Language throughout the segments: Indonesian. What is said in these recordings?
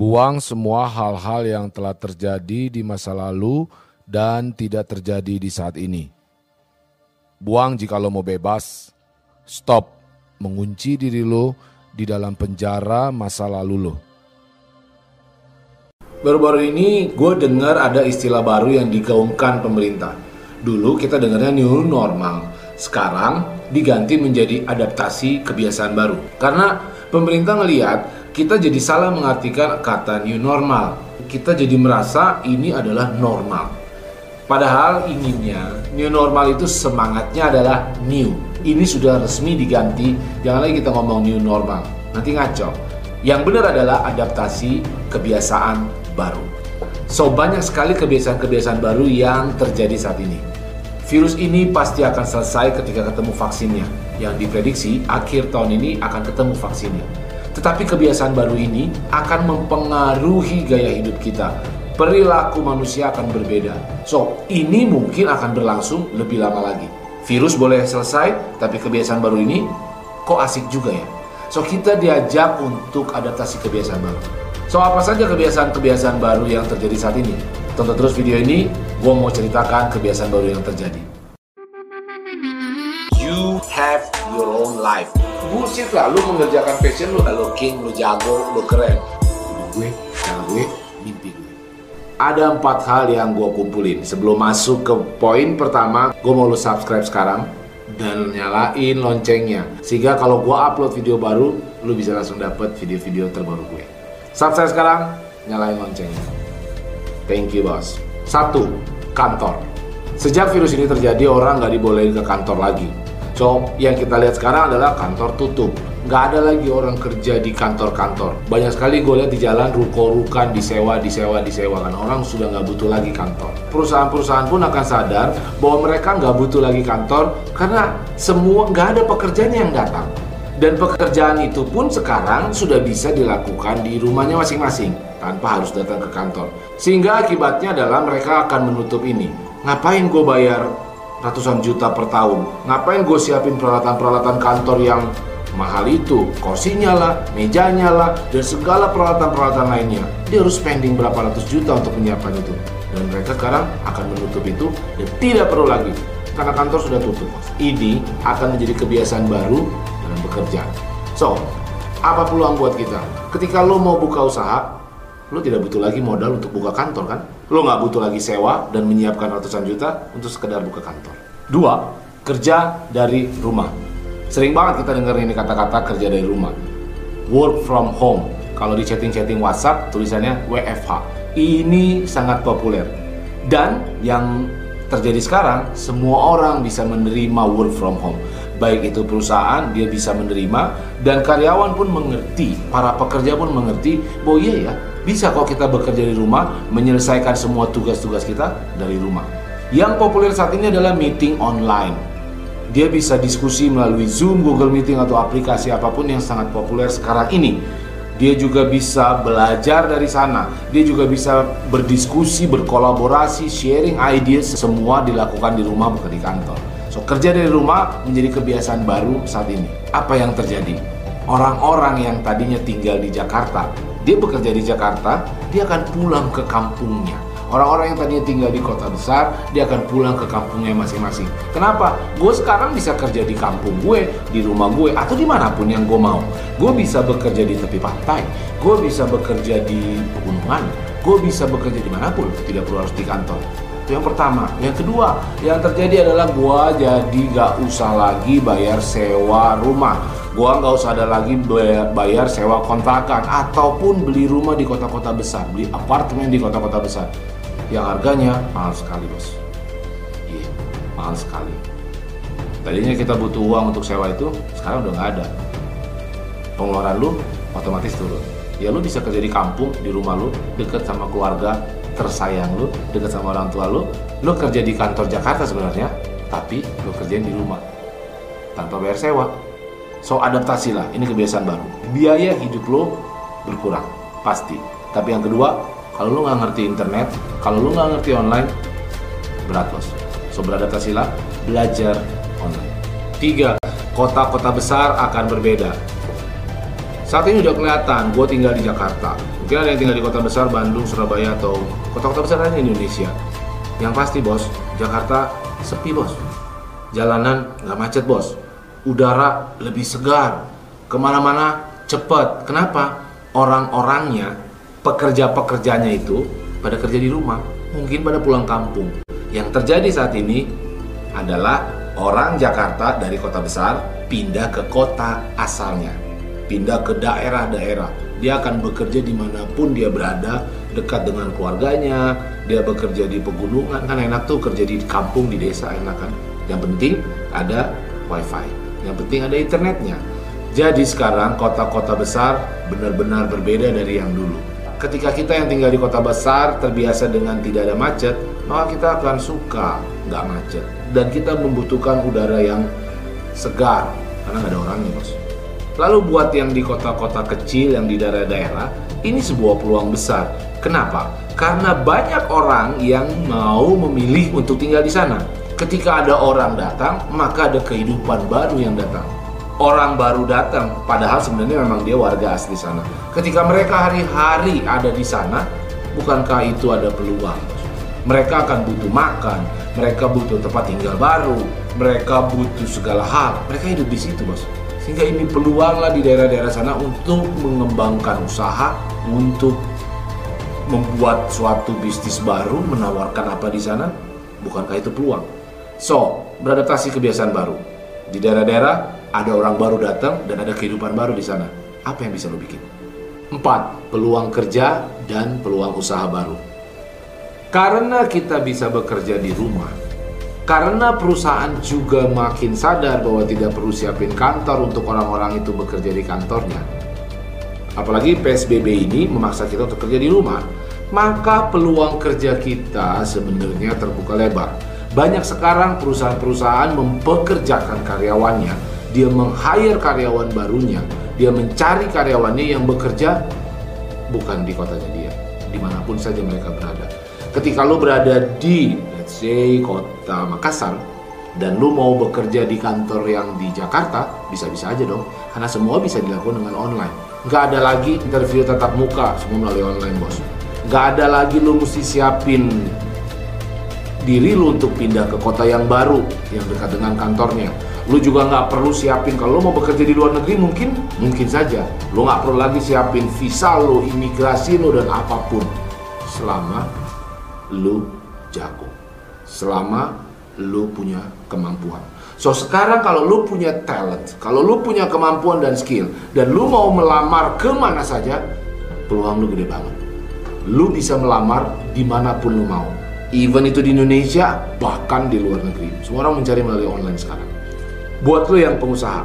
Buang semua hal-hal yang telah terjadi di masa lalu dan tidak terjadi di saat ini. Buang jika lo mau bebas. Stop mengunci diri lo di dalam penjara masa lalu lo. Baru-baru ini gue dengar ada istilah baru yang digaungkan pemerintah. Dulu kita dengarnya new normal, sekarang diganti menjadi adaptasi kebiasaan baru. Karena pemerintah ngelihat kita jadi salah mengartikan kata new normal. Kita jadi merasa ini adalah normal. Padahal inginnya new normal itu semangatnya adalah new. Ini sudah resmi diganti, jangan lagi kita ngomong new normal. Nanti ngaco. Yang benar adalah adaptasi kebiasaan baru. So banyak sekali kebiasaan-kebiasaan baru yang terjadi saat ini. Virus ini pasti akan selesai ketika ketemu vaksinnya. Yang diprediksi akhir tahun ini akan ketemu vaksinnya. Tetapi kebiasaan baru ini akan mempengaruhi gaya hidup kita. Perilaku manusia akan berbeda. So, ini mungkin akan berlangsung lebih lama lagi. Virus boleh selesai, tapi kebiasaan baru ini kok asik juga ya. So, kita diajak untuk adaptasi kebiasaan baru. So, apa saja kebiasaan-kebiasaan baru yang terjadi saat ini? Tonton terus video ini, gue mau ceritakan kebiasaan baru yang terjadi. You have your own life. Bullshit lah, lu mengerjakan passion lu, lu king, lu jago, lu keren. Gue, cara gue, mimpi gue. Ada empat hal yang gue kumpulin. Sebelum masuk ke poin pertama, gue mau lu subscribe sekarang dan nyalain loncengnya. Sehingga kalau gue upload video baru, lu bisa langsung dapet video-video terbaru gue. Subscribe sekarang, nyalain loncengnya. Thank you bos. Satu, kantor. Sejak virus ini terjadi, orang nggak dibolehin ke kantor lagi. So, yang kita lihat sekarang adalah kantor tutup. Nggak ada lagi orang kerja di kantor-kantor. Banyak sekali gue lihat di jalan ruko-rukan disewa, disewa, disewa. Karena orang sudah nggak butuh lagi kantor. Perusahaan-perusahaan pun akan sadar bahwa mereka nggak butuh lagi kantor karena semua nggak ada pekerjaan yang datang. Dan pekerjaan itu pun sekarang sudah bisa dilakukan di rumahnya masing-masing tanpa harus datang ke kantor. Sehingga akibatnya adalah mereka akan menutup ini. Ngapain gue bayar ratusan juta per tahun? Ngapain gue siapin peralatan-peralatan kantor yang mahal itu? Kursinya lah, mejanya lah, dan segala peralatan-peralatan lainnya. Dia harus spending berapa ratus juta untuk menyiapkan itu. Dan mereka sekarang akan menutup itu dan tidak perlu lagi karena kantor sudah tutup. Ini akan menjadi kebiasaan baru dalam bekerja. So, apa peluang buat kita? Ketika lo mau buka usaha, lo tidak butuh lagi modal untuk buka kantor kan? Lo nggak butuh lagi sewa dan menyiapkan ratusan juta untuk sekedar buka kantor. Dua, kerja dari rumah. Sering banget kita dengar ini kata-kata kerja dari rumah. Work from home. Kalau di chatting-chatting WhatsApp tulisannya WFH. Ini sangat populer. Dan yang terjadi sekarang, semua orang bisa menerima work from home. Baik itu perusahaan, dia bisa menerima, dan karyawan pun mengerti, para pekerja pun mengerti bahwa iya ya, bisa kok kita bekerja di rumah, menyelesaikan semua tugas-tugas kita dari rumah. Yang populer saat ini adalah meeting online. Dia bisa diskusi melalui Zoom, Google Meeting, atau aplikasi apa pun yang sangat populer sekarang ini. Dia juga bisa belajar dari sana. Dia juga bisa berdiskusi, berkolaborasi, sharing ideas. Semua dilakukan di rumah bukan di kantor. So, kerja dari rumah menjadi kebiasaan baru saat ini. Apa yang terjadi? Orang-orang yang tadinya tinggal di Jakarta, dia bekerja di Jakarta, dia akan pulang ke kampungnya. Orang-orang yang tadinya tinggal di kota besar, dia akan pulang ke kampungnya masing-masing. Kenapa? Gue sekarang bisa kerja di kampung gue, di rumah gue, atau di mana pun yang gue mau. Gue bisa bekerja di tepi pantai, gue bisa bekerja di pegunungan, gue bisa bekerja di mana pun, tidak perlu harus di kantor. Itu yang pertama. Yang kedua, yang terjadi adalah gua jadi gak usah lagi bayar sewa rumah. Gua nggak usah ada lagi bayar, sewa kontrakan ataupun beli rumah di kota-kota besar, beli apartemen di kota-kota besar. Yang harganya mahal sekali, Bos. Iya, mahal sekali. Tadinya kita butuh uang untuk sewa itu, sekarang udah nggak ada. Pengeluaran lu otomatis turun. Ya lu bisa kerja di kampung, di rumah lu, deket sama keluarga tersayang lu, deket sama orang tua lu. Lu kerja di kantor Jakarta sebenarnya, tapi lu kerjain di rumah tanpa bayar sewa. So adaptasilah, ini kebiasaan baru. Biaya hidup lo berkurang, pasti. Tapi yang kedua, kalau lu nggak ngerti internet, kalau lu nggak ngerti online, berat bos. So beradaptasilah, belajar online. Tiga, kota-kota besar akan berbeda. Saat ini udah kelihatan, gue tinggal di Jakarta. Mungkin ada yang tinggal di kota besar, Bandung, Surabaya, atau kota-kota besar lain di Indonesia. Yang pasti bos, Jakarta sepi bos. Jalanan nggak macet bos. Udara lebih segar. Ke mana-mana cepat. Kenapa? Orang-orangnya, pekerja-pekerjanya itu pada kerja di rumah. Mungkin pada pulang kampung. Yang terjadi saat ini adalah orang Jakarta dari kota besar pindah ke kota asalnya pindah ke daerah-daerah. Dia akan bekerja di mana pun dia berada, dekat dengan keluarganya. Dia bekerja di pegunungan, kan enak tuh kerja di kampung, di desa enak kan. Yang penting ada wifi, yang penting ada internetnya. Jadi sekarang kota-kota besar benar-benar berbeda dari yang dulu. Ketika kita yang tinggal di kota besar terbiasa dengan tidak ada macet, maka kita akan suka nggak macet. Dan kita membutuhkan udara yang segar, karena nggak ada orangnya bos. Lalu buat yang di kota-kota kecil, yang di daerah-daerah, ini sebuah peluang besar. Kenapa? Karena banyak orang yang mau memilih untuk tinggal di sana. Ketika ada orang datang, maka ada kehidupan baru yang datang. Orang baru datang, padahal sebenarnya memang dia warga asli sana. Ketika mereka hari-hari ada di sana, bukankah itu ada peluang? Mereka akan butuh makan, mereka butuh tempat tinggal baru, mereka butuh segala hal. Mereka hidup di situ, bos. Sehingga ini peluang lah di daerah-daerah sana untuk mengembangkan usaha, untuk membuat suatu bisnis baru, menawarkan apa di sana, bukankah itu peluang? So, beradaptasi kebiasaan baru. Di daerah-daerah ada orang baru datang dan ada kehidupan baru di sana. Apa yang bisa lo bikin? Empat, peluang kerja dan peluang usaha baru. Karena kita bisa bekerja di rumah, karena perusahaan juga makin sadar bahwa tidak perlu siapin kantor untuk orang-orang itu bekerja di kantornya. Apalagi PSBB ini memaksa kita untuk kerja di rumah, maka peluang kerja kita sebenarnya terbuka lebar. Banyak sekarang perusahaan-perusahaan mempekerjakan karyawannya, dia meng-hire karyawan barunya, dia mencari karyawannya yang bekerja bukan di kotanya dia, di mana pun saja mereka berada. Ketika lo berada di let's say kota Makassar dan lu mau bekerja di kantor yang di Jakarta, bisa-bisa aja dong. Karena semua bisa dilakukan dengan online. Nggak ada lagi interview tatap muka, semua melalui online bos. Nggak ada lagi lu mesti siapin diri lu untuk pindah ke kota yang baru, yang dekat dengan kantornya. Lu juga nggak perlu siapin kalau lu mau bekerja di luar negeri mungkin, mungkin saja. Lu nggak perlu lagi siapin visa lu, imigrasi lu dan apa pun. Selama lu jago selama lu punya kemampuan. So sekarang kalau lu punya talent, kalau lu punya kemampuan dan skill, dan lu mau melamar ke mana saja, peluang lu gede banget. Lu bisa melamar di mana pun lu mau. Even itu di Indonesia, bahkan di luar negeri. Semua orang mencari melalui online sekarang. Buat lu yang pengusaha,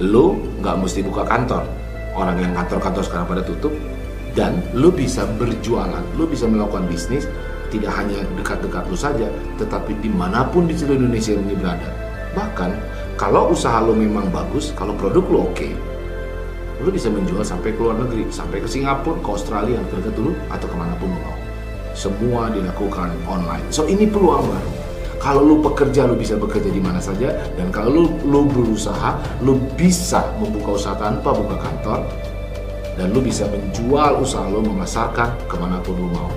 lu nggak mesti buka kantor. Orang yang kantor-kantor sekarang pada tutup, dan lu bisa berjualan, lu bisa melakukan bisnis tidak hanya dekat-dekat lu saja, tetapi di mana pun di seluruh Indonesia ini berada. Bahkan kalau usaha lu memang bagus, kalau produk lu oke, okay, lu bisa menjual sampai ke luar negeri, sampai ke Singapura, ke Australia, ke dulu, atau ke mana pun lu mau. Semua dilakukan online. So ini peluang baru. Kalau lu pekerja, lu bisa bekerja di mana saja. Dan kalau lu, lu berusaha, lu bisa membuka usaha tanpa buka kantor. Dan lu bisa menjual usaha lu, memasarkan ke mana pun lu mau.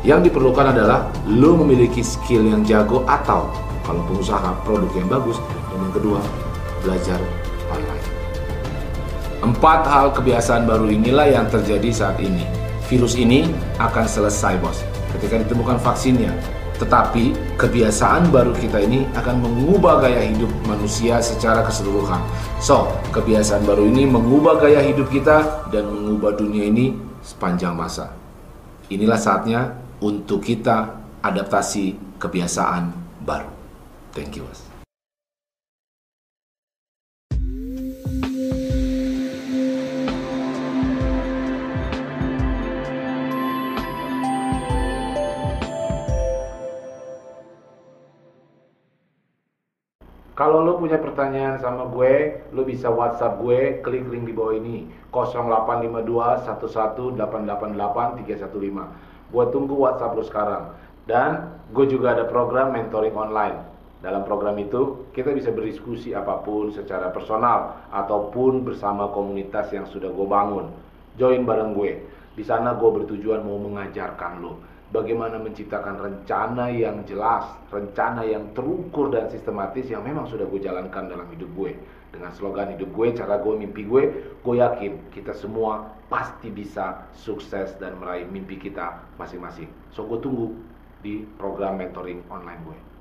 Yang diperlukan adalah lu memiliki skill yang jago atau kalau pengusaha produk yang bagus. Dan yang kedua, belajar online. Empat hal kebiasaan baru inilah yang terjadi saat ini. Virus ini akan selesai bos ketika ditemukan vaksinnya. Tetapi kebiasaan baru kita ini akan mengubah gaya hidup manusia secara keseluruhan. So, kebiasaan baru ini mengubah gaya hidup kita dan mengubah dunia ini sepanjang masa. Inilah saatnya untuk kita adaptasi kebiasaan baru. Thank you, Mas. Kalau lo punya pertanyaan sama gue, lo bisa WhatsApp gue, klik link di bawah ini 0852 1188 Gue tunggu WhatsApp lo sekarang. Dan gue juga ada program mentoring online. Dalam program itu, kita bisa berdiskusi apa pun secara personal ataupun bersama komunitas yang sudah gue bangun. Join bareng gue. Di sana gue bertujuan mau mengajarkan lo bagaimana menciptakan rencana yang jelas, rencana yang terukur dan sistematis yang memang sudah gue jalankan dalam hidup gue. Dengan slogan hidup gue, cara gue, mimpi gue, gue yakin kita semua pasti bisa sukses dan meraih mimpi kita masing-masing. So gue tunggu di program mentoring online gue.